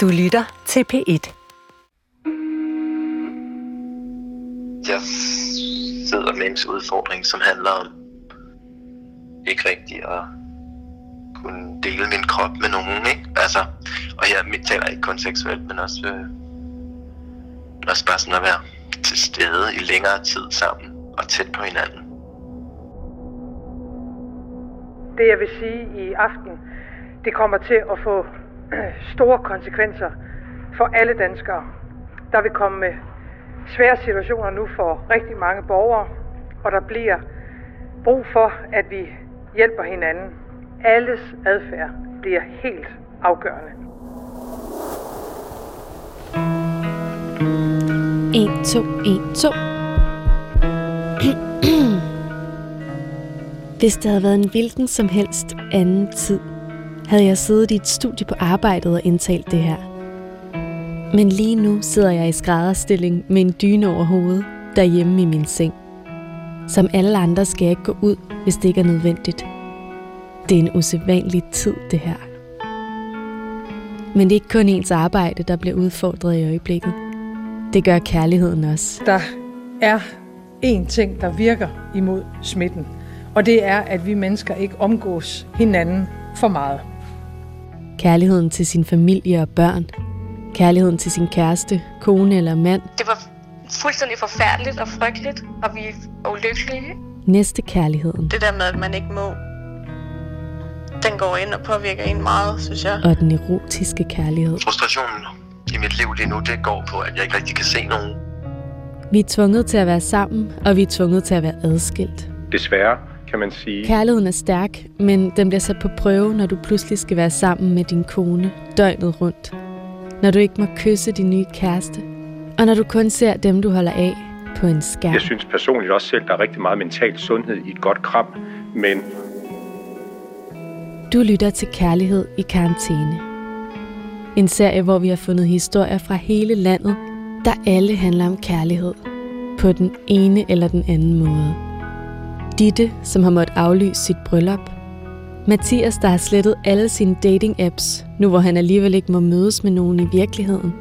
Du lytter til P1. Jeg sidder med en udfordring, som handler om ikke rigtig at kunne dele min krop med nogen, ikke? Altså, og her taler jeg ikke kun seksuelt, men også, øh, også bare sådan at være til stede i længere tid sammen og tæt på hinanden. Det jeg vil sige i aften, det kommer til at få store konsekvenser for alle danskere. Der vil komme svære situationer nu for rigtig mange borgere, og der bliver brug for, at vi hjælper hinanden. Alles adfærd bliver helt afgørende. 1, 2, 1, 2. Hvis det havde været en hvilken som helst anden tid, havde jeg siddet i et studie på arbejdet og indtalt det her. Men lige nu sidder jeg i skrædderstilling med en dyne over hovedet derhjemme i min seng. Som alle andre skal jeg ikke gå ud, hvis det ikke er nødvendigt. Det er en usædvanlig tid, det her. Men det er ikke kun ens arbejde, der bliver udfordret i øjeblikket. Det gør kærligheden også. Der er én ting, der virker imod smitten, og det er, at vi mennesker ikke omgås hinanden for meget. Kærligheden til sin familie og børn. Kærligheden til sin kæreste, kone eller mand. Det var fuldstændig forfærdeligt og frygteligt, og vi er ulykkelige. Næste kærligheden. Det der med, at man ikke må, den går ind og påvirker en meget, synes jeg. Og den erotiske kærlighed. Frustrationen i mit liv lige nu, det går på, at jeg ikke rigtig kan se nogen. Vi er tvunget til at være sammen, og vi er tvunget til at være adskilt. Desværre kan man sige. Kærligheden er stærk, men den bliver sat på prøve, når du pludselig skal være sammen med din kone døgnet rundt. Når du ikke må kysse din nye kæreste. Og når du kun ser dem, du holder af på en skærm. Jeg synes personligt også selv, der er rigtig meget mental sundhed i et godt kram, men... Du lytter til Kærlighed i karantæne. En serie, hvor vi har fundet historier fra hele landet, der alle handler om kærlighed. På den ene eller den anden måde. Ditte, som har måttet aflyse sit bryllup. Mathias, der har slettet alle sine dating-apps, nu hvor han alligevel ikke må mødes med nogen i virkeligheden.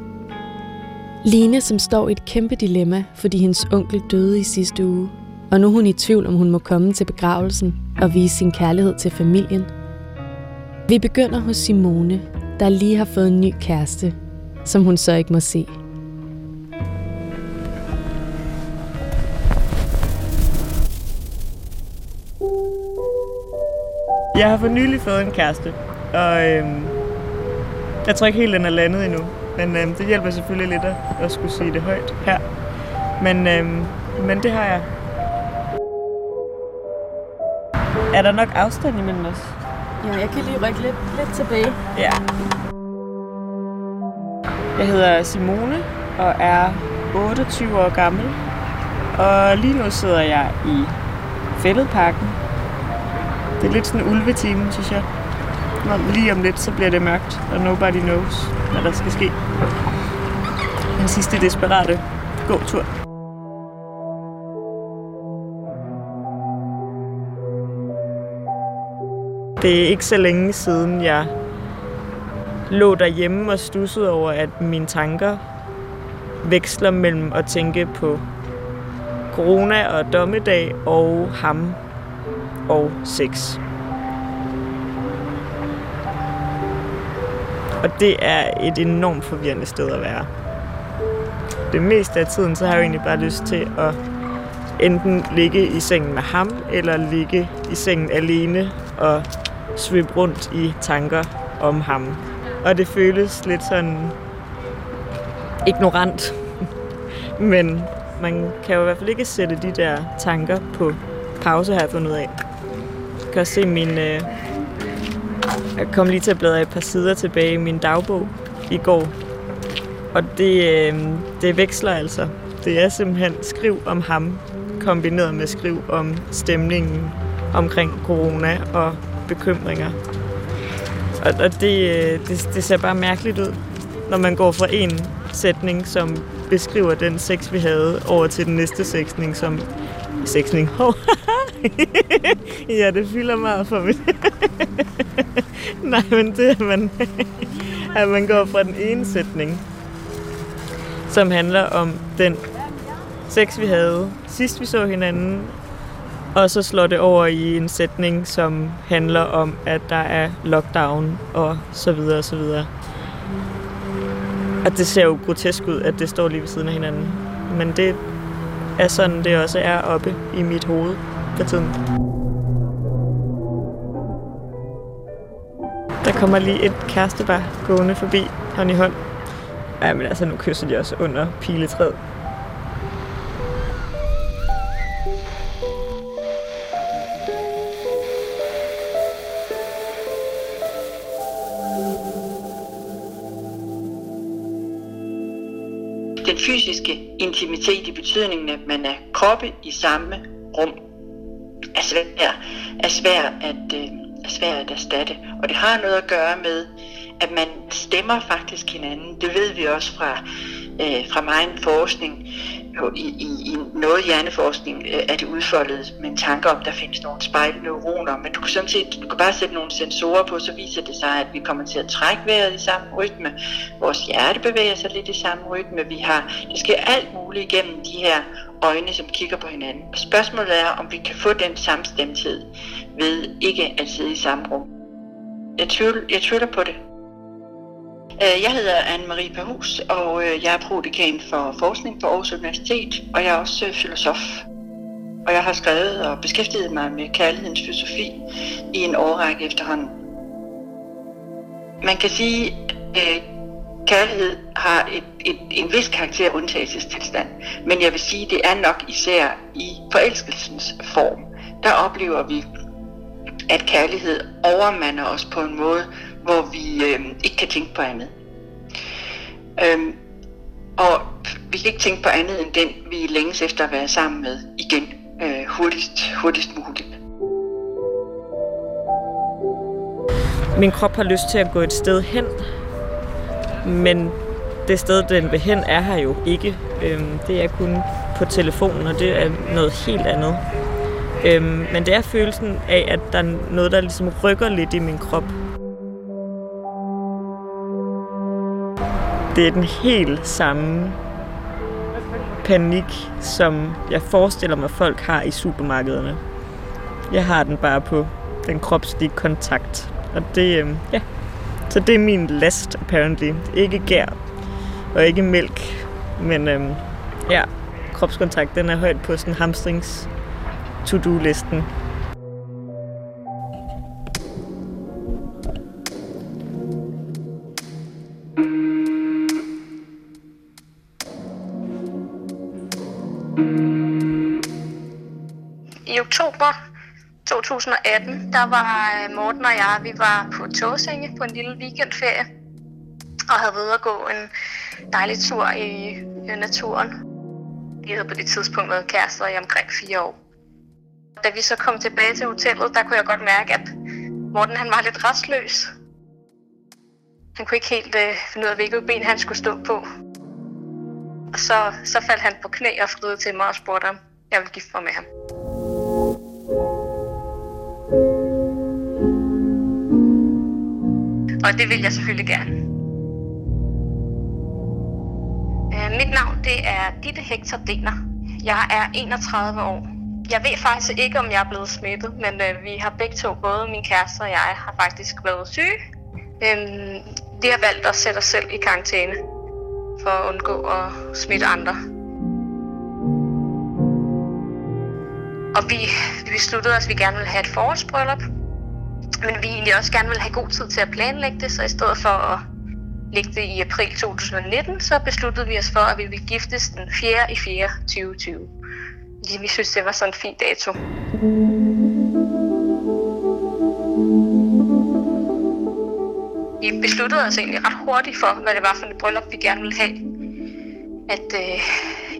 Line, som står i et kæmpe dilemma, fordi hendes onkel døde i sidste uge, og nu er hun i tvivl, om hun må komme til begravelsen og vise sin kærlighed til familien. Vi begynder hos Simone, der lige har fået en ny kæreste, som hun så ikke må se. Jeg har for nylig fået en kæreste, og øhm, jeg tror ikke helt, den er landet endnu. Men øhm, det hjælper selvfølgelig lidt at, at skulle sige det højt her. Men, øhm, men det har jeg. Er der nok afstand imellem os? Ja, jeg kan lige rykke lidt, lidt tilbage. Ja. Jeg hedder Simone og er 28 år gammel. Og lige nu sidder jeg i Fælledparken. Det er lidt sådan en ulvetime, synes jeg. Når lige om lidt, så bliver det mørkt, og nobody knows, hvad der skal ske. Den sidste desperate gåtur. Det er ikke så længe siden, jeg lå derhjemme og stussede over, at mine tanker veksler mellem at tænke på corona og dommedag og ham og 6. Og det er et enormt forvirrende sted at være. Det meste af tiden, så har jeg jo egentlig bare lyst til at enten ligge i sengen med ham, eller ligge i sengen alene og svømme rundt i tanker om ham. Og det føles lidt sådan ignorant. Men man kan jo i hvert fald ikke sætte de der tanker på pause, har jeg fundet ud af. Kan også se min... Øh... Jeg kom lige til at bladre et par sider tilbage i min dagbog i går. Og det, øh... det veksler altså. Det er simpelthen skriv om ham, kombineret med skriv om stemningen omkring corona og bekymringer. Og, og det, øh, det, det ser bare mærkeligt ud, når man går fra en sætning, som beskriver den sex, vi havde, over til den næste sætning, som... Sætning? ja, det fylder meget for mig. Nej, men det er, man, at man går fra den ene sætning, som handler om den sex, vi havde sidst vi så hinanden, og så slår det over i en sætning, som handler om, at der er lockdown og så videre og så videre. Og det ser jo grotesk ud, at det står lige ved siden af hinanden. Men det er sådan, det også er oppe i mit hoved for tiden. Der kommer lige et kærestepar gående forbi hånd i hånd. Ja, men altså, nu kysser de også under piletræet. Den fysiske intimitet i betydningen, at man er kroppe i samme rum, er svær, er svær at, øh, er svær at erstatte. Og det har noget at gøre med, at man stemmer faktisk hinanden. Det ved vi også fra, øh, fra min forskning. I, i, I noget hjerneforskning øh, er det udfoldet med en tanke om, at der findes nogle spejlneuroner, men du kan sådan set, du kan bare sætte nogle sensorer på, så viser det sig, at vi kommer til at trække vejret i samme rytme. Vores hjerte bevæger sig lidt i samme rytme. Vi har, det sker alt muligt igennem de her øjne, som kigger på hinanden. Spørgsmålet er, om vi kan få den samstemthed ved ikke at sidde i samme rum. Jeg tvivler, jeg tvivler på det. Øh, jeg hedder Anne-Marie Perhus, og øh, jeg er prodekan for forskning på Aarhus Universitet, og jeg er også øh, filosof. Og jeg har skrevet og beskæftiget mig med kærlighedens filosofi i en årrække efterhånden. Man kan sige, at kærlighed har et, et, en vis karakter undtagelsestilstand, men jeg vil sige, det er nok især i forelskelsens form. Der oplever vi, at kærlighed overmander os på en måde, hvor vi øh, ikke kan tænke på andet. Øhm, og vi kan ikke tænke på andet end den, vi længes efter at være sammen med igen, øh, hurtigst, hurtigst muligt. Min krop har lyst til at gå et sted hen, men det sted, den vil hen, er her jo ikke. Øhm, det er kun på telefonen, og det er noget helt andet. Øhm, men det er følelsen af, at der er noget, der ligesom rykker lidt i min krop. Det er den helt samme panik, som jeg forestiller mig, folk har i supermarkederne. Jeg har den bare på den kropslige kontakt. Og det, øh, ja. Så det er min last, apparently. Ikke gær og ikke mælk, men øh, ja, kropskontakt, den er højt på sådan hamstrings to-do-listen. Oktober 2018, der var øh, Morten og jeg, vi var på Tåsinge på en lille weekendferie, og havde været at gå en dejlig tur i øh, naturen. Vi havde på det tidspunkt været kærester i omkring fire år. Da vi så kom tilbage til hotellet, der kunne jeg godt mærke, at Morten han var lidt restløs. Han kunne ikke helt øh, finde ud af, hvilket ben han skulle stå på. Og så, så faldt han på knæ og friede til mig og spurgte om jeg ville gifte mig med ham. Og det vil jeg selvfølgelig gerne. Øh, mit navn det er Ditte Hector Dener. Jeg er 31 år. Jeg ved faktisk ikke, om jeg er blevet smittet, men øh, vi har begge to, både min kæreste og jeg, har faktisk været syge. Øhm, vi har valgt at sætte os selv i karantæne for at undgå at smitte andre. Og vi, vi besluttede os, at vi gerne ville have et forårsbryllup. Men vi egentlig også gerne ville have god tid til at planlægge det, så i stedet for at lægge det i april 2019, så besluttede vi os for, at vi ville giftes den 4. i 4. 2020. Fordi vi synes, det var sådan en fin dato. Vi besluttede os egentlig ret hurtigt for, hvad det var for et bryllup, vi gerne ville have. At øh,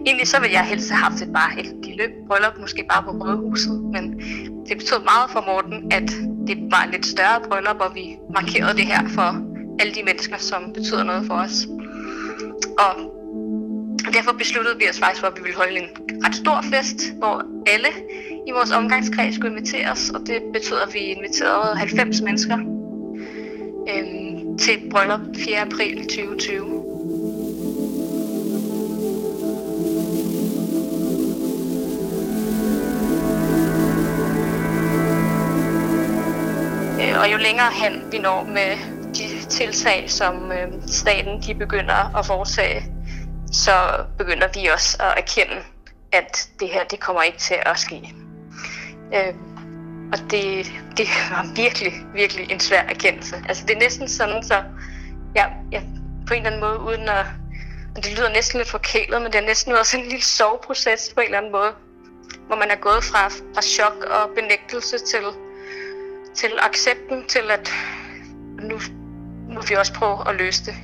egentlig så ville jeg helst have haft et bare et lille bryllup, måske bare på Rådhuset, men det betød meget for Morten, at det var lidt større bryllup, hvor vi markerede det her for alle de mennesker, som betyder noget for os. Og derfor besluttede vi os faktisk for, at vi ville holde en ret stor fest, hvor alle i vores omgangskreds skulle inviteres, og det betyder, at vi inviterede 90 mennesker. øhm, til bryllup 4. april 2020. og jo længere hen vi når med de tiltag, som øh, staten de begynder at foretage, så begynder vi også at erkende, at det her det kommer ikke til at ske. Øh, og det, det var virkelig, virkelig en svær erkendelse. Altså det er næsten sådan, så jeg, jeg på en eller anden måde, uden at, og det lyder næsten lidt forkælet, men det er næsten været sådan en lille soveproces på en eller anden måde, hvor man er gået fra, fra chok og benægtelse til, til accepten, til at nu, nu vil vi også prøve at løse det.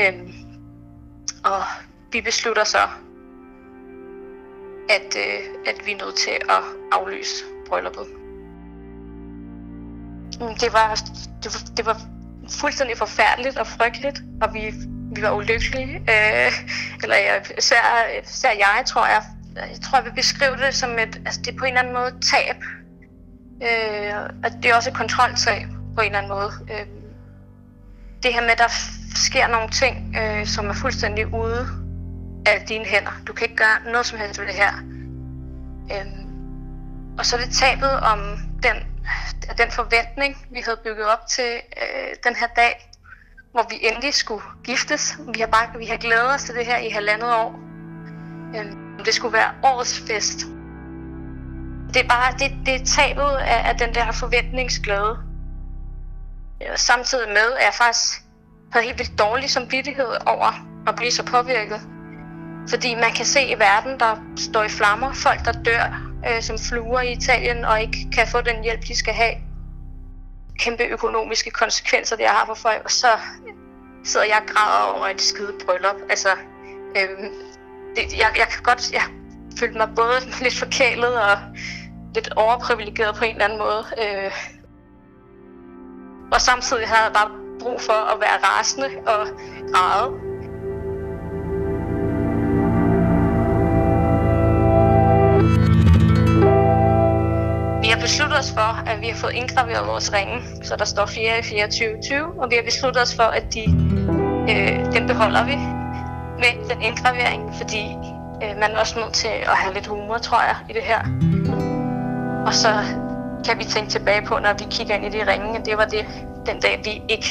Øhm, og vi beslutter så, at, øh, at vi er nødt til at aflyse brylluppet. Mm, det var, det var, det var fuldstændig forfærdeligt og frygteligt, og vi, vi var ulykkelige. Øh, eller jeg, især, især jeg, tror jeg, jeg tror, jeg vil beskrive det som et, altså det er på en eller anden måde tab. Øh, at det er også et kontroltab på en eller anden måde. Øh, det her med, at der sker nogle ting, øh, som er fuldstændig ude af dine hænder. Du kan ikke gøre noget som helst ved det her. Øh, og så er det tabet om den den forventning, vi havde bygget op til øh, den her dag, hvor vi endelig skulle giftes. Vi har, bare, vi har glædet os til det her i halvandet år. Øh, det skulle være årets fest. Det er bare det, det er tabet af, af den der forventningsglæde. Og øh, samtidig med, at jeg faktisk havde helt vildt dårlig samvittighed over at blive så påvirket. Fordi man kan se i verden, der står i flammer, folk der dør, øh, som fluer i Italien og ikke kan få den hjælp, de skal have. Kæmpe økonomiske konsekvenser, det har for folk, og så sidder jeg og græder over et skide bryllup. Altså, øh, det, jeg, jeg kan godt, jeg følte mig både lidt forkælet og lidt overprivilegeret på en eller anden måde. Øh, og samtidig havde jeg bare brug for at være rasende og græde. Vi har besluttet os for, at vi har fået indgraveret vores ringe, så der står 4 i 24 20, og vi har besluttet os for, at de, øh, den beholder vi med den indgravering, fordi øh, man er også nødt til at have lidt humor, tror jeg, i det her. Og så kan vi tænke tilbage på, når vi kigger ind i de ringe, at det var det, den dag, vi ikke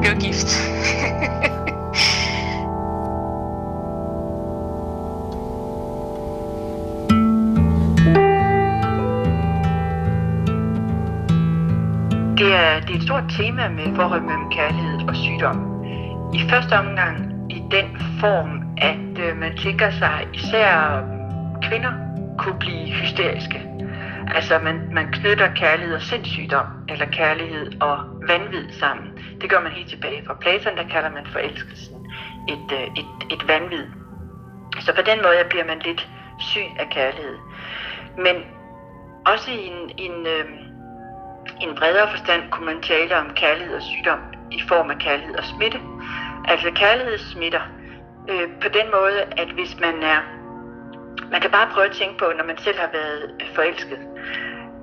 blev gift. Det er, det er et stort tema med forhold mellem kærlighed og sygdom. I første omgang i den form, at øh, man tænker sig, især kvinder kunne blive hysteriske. Altså man, man knytter kærlighed og sindssygdom, eller kærlighed og vanvid sammen. Det gør man helt tilbage fra Platon, der kalder man forelskelsen et, øh, et, et vanvid. Så på den måde bliver man lidt syg af kærlighed. Men også i en, en øh, en bredere forstand kunne man tale om kærlighed og sygdom i form af kærlighed og smitte. Altså kærlighed smitter øh, på den måde, at hvis man er... Man kan bare prøve at tænke på, når man selv har været forelsket,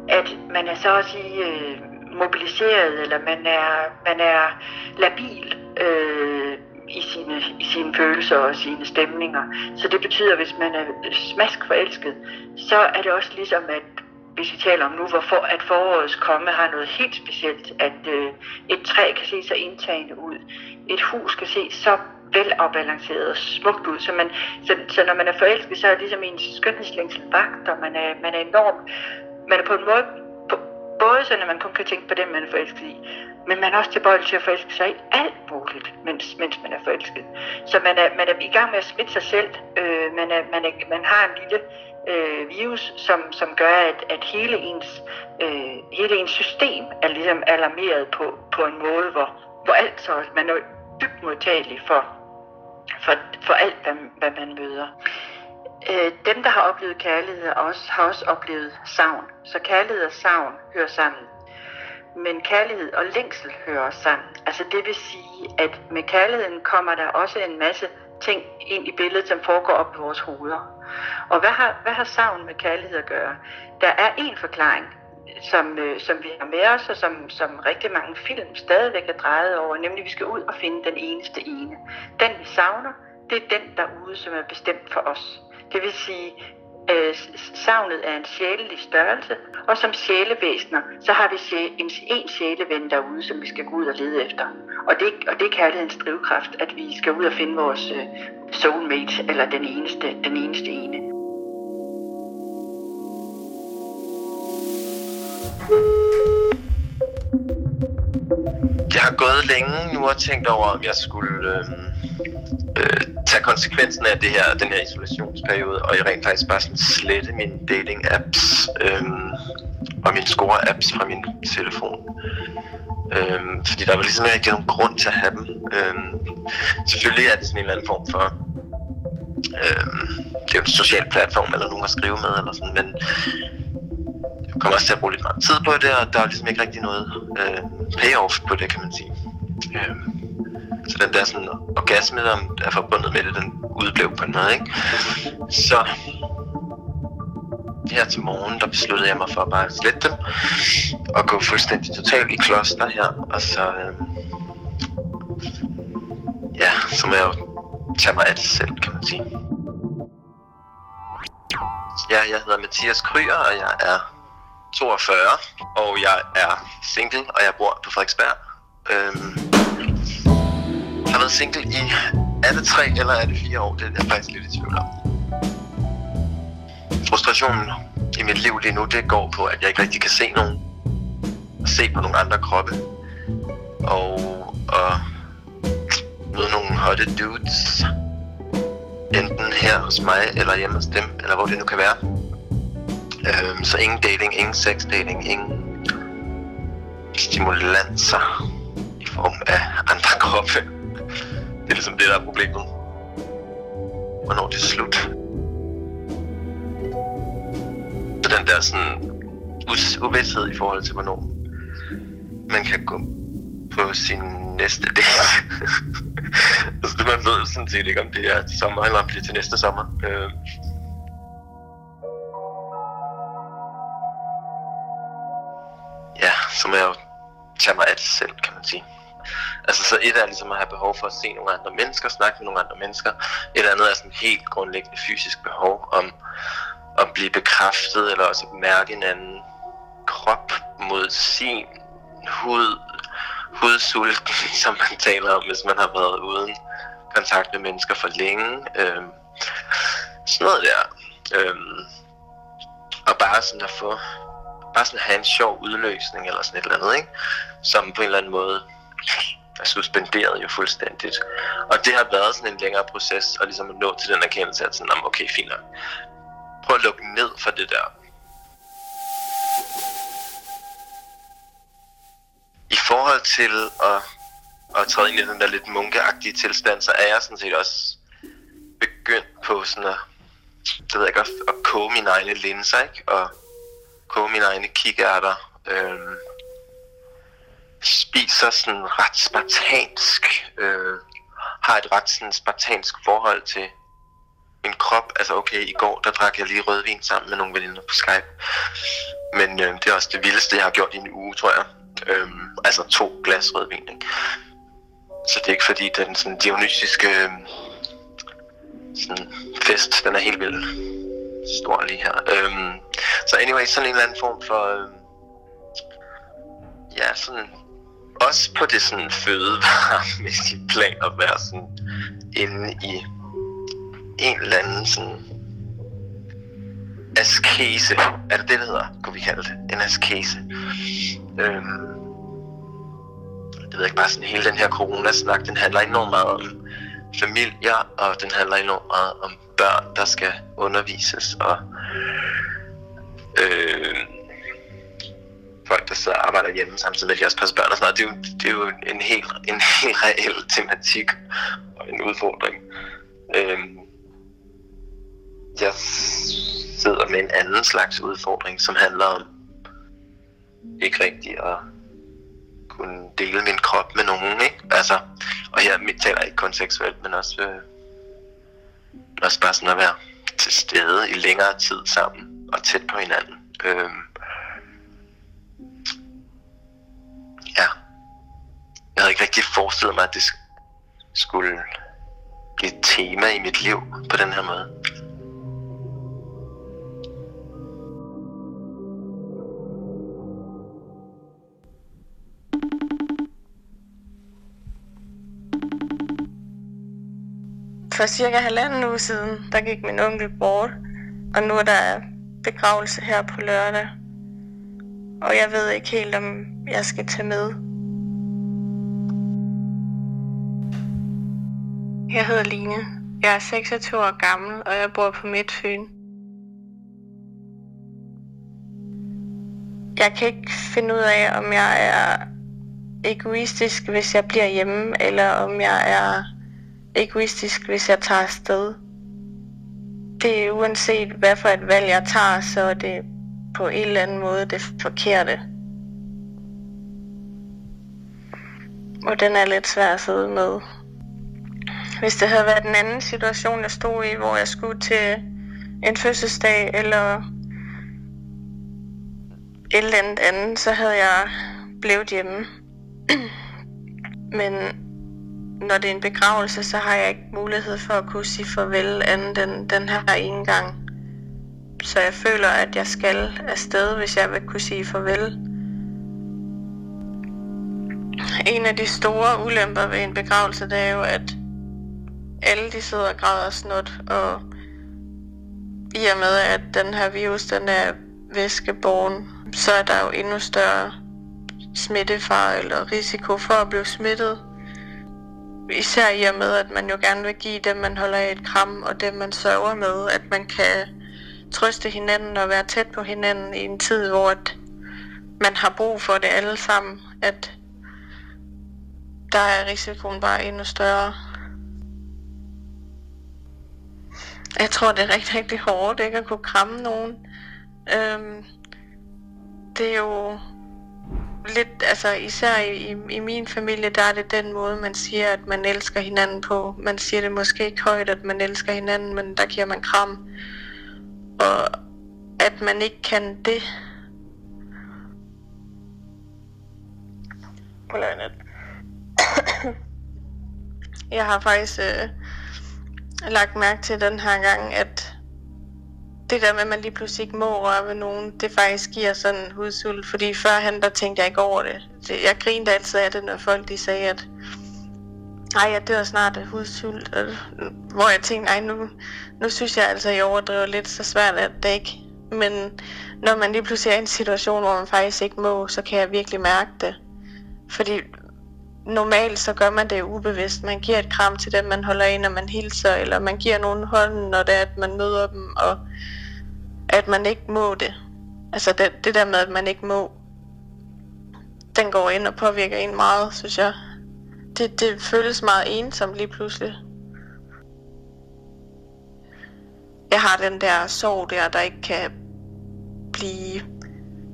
at man er så at sige øh, mobiliseret, eller man er, man er labil øh, i, sine, i sine følelser og sine stemninger. Så det betyder, at hvis man er smask forelsket, så er det også ligesom, at hvis vi taler om nu, hvor for, at forårets komme har noget helt specielt, at øh, et træ kan se så indtagende ud, et hus kan se så velafbalanceret og smukt ud, så, man, så, så når man er forelsket, så er det ligesom en skønhedslængsel vagt, og man er, man er enorm, man er på en måde, på, både sådan, at man kun kan tænke på dem, man er forelsket i, men man er også tilbøjelig til at forelske sig i alt muligt, mens, mens man er forelsket. Så man er, man er i gang med at smitte sig selv, øh, man, er, man, er, man har en lille øh, virus, som, som gør, at, at hele, ens, øh, hele ens system er ligesom alarmeret på, på en måde, hvor, hvor alt så, man er dybt modtagelig for, for, for alt, hvad, hvad man møder. Øh, dem, der har oplevet kærlighed, også, har også oplevet savn. Så kærlighed og savn hører sammen. Men kærlighed og længsel hører også sammen. Altså det vil sige, at med kærligheden kommer der også en masse ting ind i billedet, som foregår op i vores hoveder. Og hvad har, hvad har savn med kærlighed at gøre? Der er en forklaring, som, øh, som vi har med os, og som, som rigtig mange film stadigvæk er drejet over, nemlig vi skal ud og finde den eneste ene. Den vi savner, det er den derude, som er bestemt for os. Det vil sige, øh, savnet er en sjælelig størrelse, og som sjælevæsener, så har vi en, en sjæleven derude, som vi skal gå ud og lede efter. Og det, og det er kærlighedens drivkraft, at vi skal ud og finde vores øh, soulmate, eller den eneste, den eneste ene. Jeg har gået længe nu og tænkt over, om jeg skulle øh, øh, tage konsekvensen af det her, den her isolationsperiode, og jeg rent faktisk bare sådan slette mine dating-apps øh, og mine score-apps fra min telefon. Øh, fordi der var ligesom ikke nogen grund til at have dem. Øh, selvfølgelig er det sådan en eller anden form for øh, det er jo en social platform, eller nogen at skrive med, eller sådan, men jeg kommer også til at bruge lidt meget tid på det, og der er ligesom ikke rigtig noget øh, payoff på det, kan man sige. Øh, så den der sådan orgasme, der er forbundet med det, den udblev på en måde, ikke? Så her til morgen, der besluttede jeg mig for at bare slette dem og gå fuldstændig totalt i kloster her, og så, øh, ja, så må jeg jo tage mig af det selv, kan man sige. Ja, jeg hedder Mathias Kryer, og jeg er 42, og jeg er single, og jeg bor på Frederiksberg. Øhm, har været single i, er det tre eller er det fire år? Det er jeg faktisk lidt i tvivl om. Frustrationen i mit liv lige nu, det går på, at jeg ikke rigtig kan se nogen. Se på nogle andre kroppe. Og, og møde nogle hotte dudes. Enten her hos mig, eller hjemme hos dem, eller hvor det nu kan være. Øhm, så ingen dating, ingen sex dating, ingen stimulanser i form af andre kroppe. Det er ligesom det, der er problemet. Hvornår det er slut. Så den der sådan us- uvidshed i forhold til, hvornår man kan gå på sin næste date. altså, man ved sådan set ikke, om det er til sommer, eller om det er til næste sommer. Øh, ja, så må jeg jo tage mig af det selv, kan man sige. Altså, så et er ligesom at have behov for at se nogle andre mennesker, snakke med nogle andre mennesker. Et andet er sådan helt grundlæggende fysisk behov om at blive bekræftet, eller også at mærke en anden krop mod sin hud, hudsulten, som man taler om, hvis man har været uden kontakt med mennesker for længe. Øhm, sådan noget der. Øhm, og bare sådan at få bare sådan at have en sjov udløsning eller sådan et eller andet, ikke? Som på en eller anden måde er suspenderet jo fuldstændigt. Og det har været sådan en længere proces, og ligesom at nå til den erkendelse, at sådan, okay, fint nok. Prøv at lukke ned for det der. I forhold til at, at træde ind i den der lidt munkeagtige tilstand, så er jeg sådan set også begyndt på sådan at, det ved jeg godt, at koge mine egne linser, ikke? Og koge mine egne kikærter. Øhm, spiser sådan ret spartansk, øh, har et ret sådan spartansk forhold til min krop. Altså okay, i går der drak jeg lige rødvin sammen med nogle veninder på Skype. Men øh, det er også det vildeste, jeg har gjort i en uge, tror jeg. Øh, altså to glas rødvin, ikke? Så det er ikke fordi, den sådan dionysiske øh, sådan fest, den er helt vild stor lige her. Øhm, så anyway, sådan en eller anden form for... Øhm, ja, sådan også på det sådan fødevaremæssige plan at være sådan inde i en eller anden sådan askese. Er det det, det hedder? Kunne vi kalde det? En askese. Øhm, det ved jeg ikke, bare sådan hele den her coronasnak, den handler enormt meget om familier, og den handler enormt meget om børn, der skal undervises, og øh, folk, der sidder og arbejder hjemme samtidig med, at de også passer børn og sådan noget. Det er jo, det er jo en, helt, en helt reel tematik og en udfordring. Øhm, jeg sidder med en anden slags udfordring, som handler om ikke rigtigt at kunne dele min krop med nogen, ikke? Altså, og her taler ikke kun seksuelt, men også, øh, også bare sådan at være til stede i længere tid sammen og tæt på hinanden. Øhm, ja, jeg havde ikke rigtig forestillet mig, at det skulle blive et tema i mit liv på den her måde. For cirka halvanden uge siden, der gik min onkel bort, og nu er der begravelse her på lørdag. Og jeg ved ikke helt, om jeg skal tage med. Jeg hedder Line. Jeg er 26 år gammel, og jeg bor på Midtfyn. Jeg kan ikke finde ud af, om jeg er egoistisk, hvis jeg bliver hjemme, eller om jeg er egoistisk, hvis jeg tager afsted. Det er uanset, hvad for et valg jeg tager, så er det på en eller anden måde det forkerte. Og den er lidt svær at sidde med. Hvis det havde været den anden situation, jeg stod i, hvor jeg skulle til en fødselsdag eller et eller andet andet, så havde jeg blevet hjemme. Men når det er en begravelse, så har jeg ikke mulighed for at kunne sige farvel anden den, den her ene gang. Så jeg føler, at jeg skal afsted, hvis jeg vil kunne sige farvel. En af de store ulemper ved en begravelse, det er jo, at alle de sidder og græder snot, og i og med, at den her virus, den er væskeborgen, så er der jo endnu større smittefar eller risiko for at blive smittet. Især i og med, at man jo gerne vil give dem, man holder af et kram, og dem, man sørger med, at man kan trøste hinanden og være tæt på hinanden i en tid, hvor at man har brug for det alle sammen, at der er risikoen bare endnu større. Jeg tror, det er rigtig, rigtig hårdt ikke at kunne kramme nogen. Øhm, det er jo lidt, altså især i, i min familie, der er det den måde, man siger, at man elsker hinanden på. Man siger det måske ikke højt, at man elsker hinanden, men der giver man kram. Og at man ikke kan det. Jeg har faktisk øh, lagt mærke til den her gang, at det der med, at man lige pludselig ikke må røre ved nogen, det faktisk giver sådan hudsult. Fordi førhen, der tænkte jeg ikke over det. Jeg grinede altid af det, når folk de sagde, at ej, jeg dør snart af hudsult. Og, hvor jeg tænkte, ej, nu, nu synes jeg altså, jeg overdriver lidt så svært, at det ikke. Men når man lige pludselig er i en situation, hvor man faktisk ikke må, så kan jeg virkelig mærke det. Fordi normalt så gør man det ubevidst. Man giver et kram til dem, man holder af, når man hilser, eller man giver nogen hånden, når det er, at man møder dem, og at man ikke må det. Altså det, det der med, at man ikke må, den går ind og påvirker en meget, synes jeg. Det, det føles meget ensomt lige pludselig. Jeg har den der sorg der, der ikke kan blive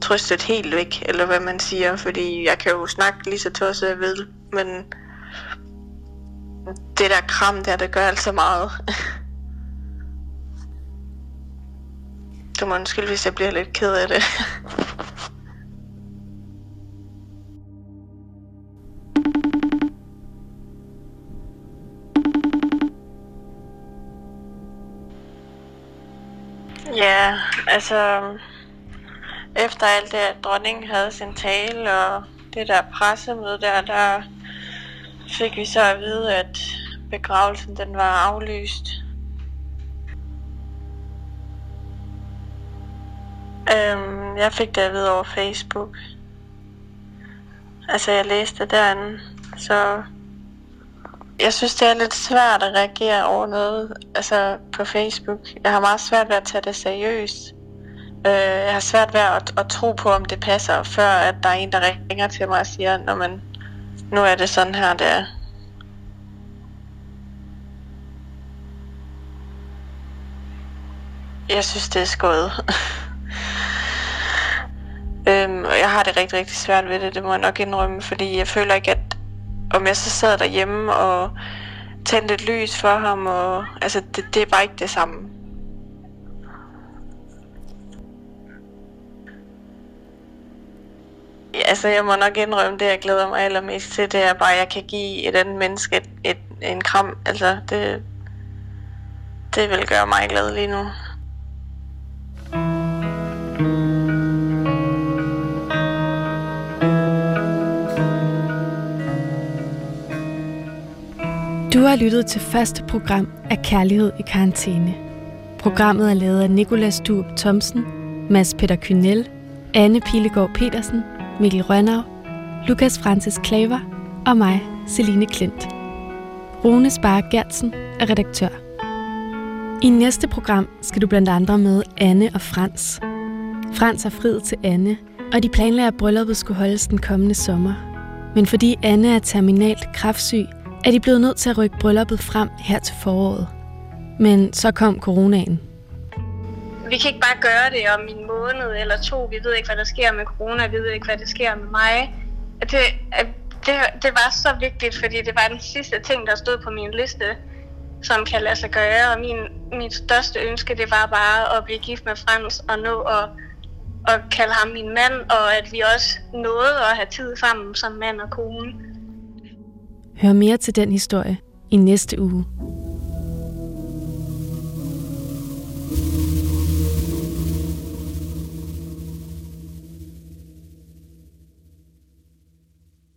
trøstet helt væk, eller hvad man siger, fordi jeg kan jo snakke lige så tosset jeg ved, men det der kram der, det gør altså meget. Du må undskylde, hvis jeg bliver lidt ked af det. Ja, altså efter alt det, at dronningen havde sin tale og det der pressemøde der, der fik vi så at vide, at begravelsen den var aflyst. Øhm, jeg fik det at vide over Facebook. Altså, jeg læste det derinde, så jeg synes, det er lidt svært at reagere over noget altså på Facebook. Jeg har meget svært ved at tage det seriøst. Øh, jeg har svært ved at, at tro på, om det passer, før at der er en, der ringer til mig og siger, når man, nu er det sådan her, det er. Jeg synes, det er skødt. øhm, og jeg har det rigtig, rigtig svært ved det, det må jeg nok indrømme, fordi jeg føler ikke, at om jeg så sad derhjemme og tændte et lys for ham, og altså, det, det er bare ikke det samme. Altså jeg må nok indrømme det, jeg glæder mig allermest til, det er bare, at jeg kan give et andet menneske et, et, en kram. Altså det, det vil gøre mig glad lige nu. Du har lyttet til første program af Kærlighed i karantæne. Programmet er lavet af Nikolas Duop Thomsen, Mads Peter Kynel, Anne Pilegaard Petersen, Mikkel Rønnav, Lukas Francis Klaver og mig, Celine Klint. Rune Spar Gertsen er redaktør. I næste program skal du blandt andre med Anne og Frans. Frans har friet til Anne, og de planlægger, at brylluppet skulle holdes den kommende sommer. Men fordi Anne er terminalt kraftsyg, er de blevet nødt til at rykke brylluppet frem her til foråret. Men så kom coronaen. Vi kan ikke bare gøre det om en måned eller to. Vi ved ikke, hvad der sker med corona. Vi ved ikke, hvad der sker med mig. Det, det, det var så vigtigt, fordi det var den sidste ting, der stod på min liste, som kan lade sig gøre. Og min, min største ønske, det var bare at blive gift med Frans og nå at, at kalde ham min mand, og at vi også nåede at have tid sammen som mand og kone. Hør mere til den historie i næste uge.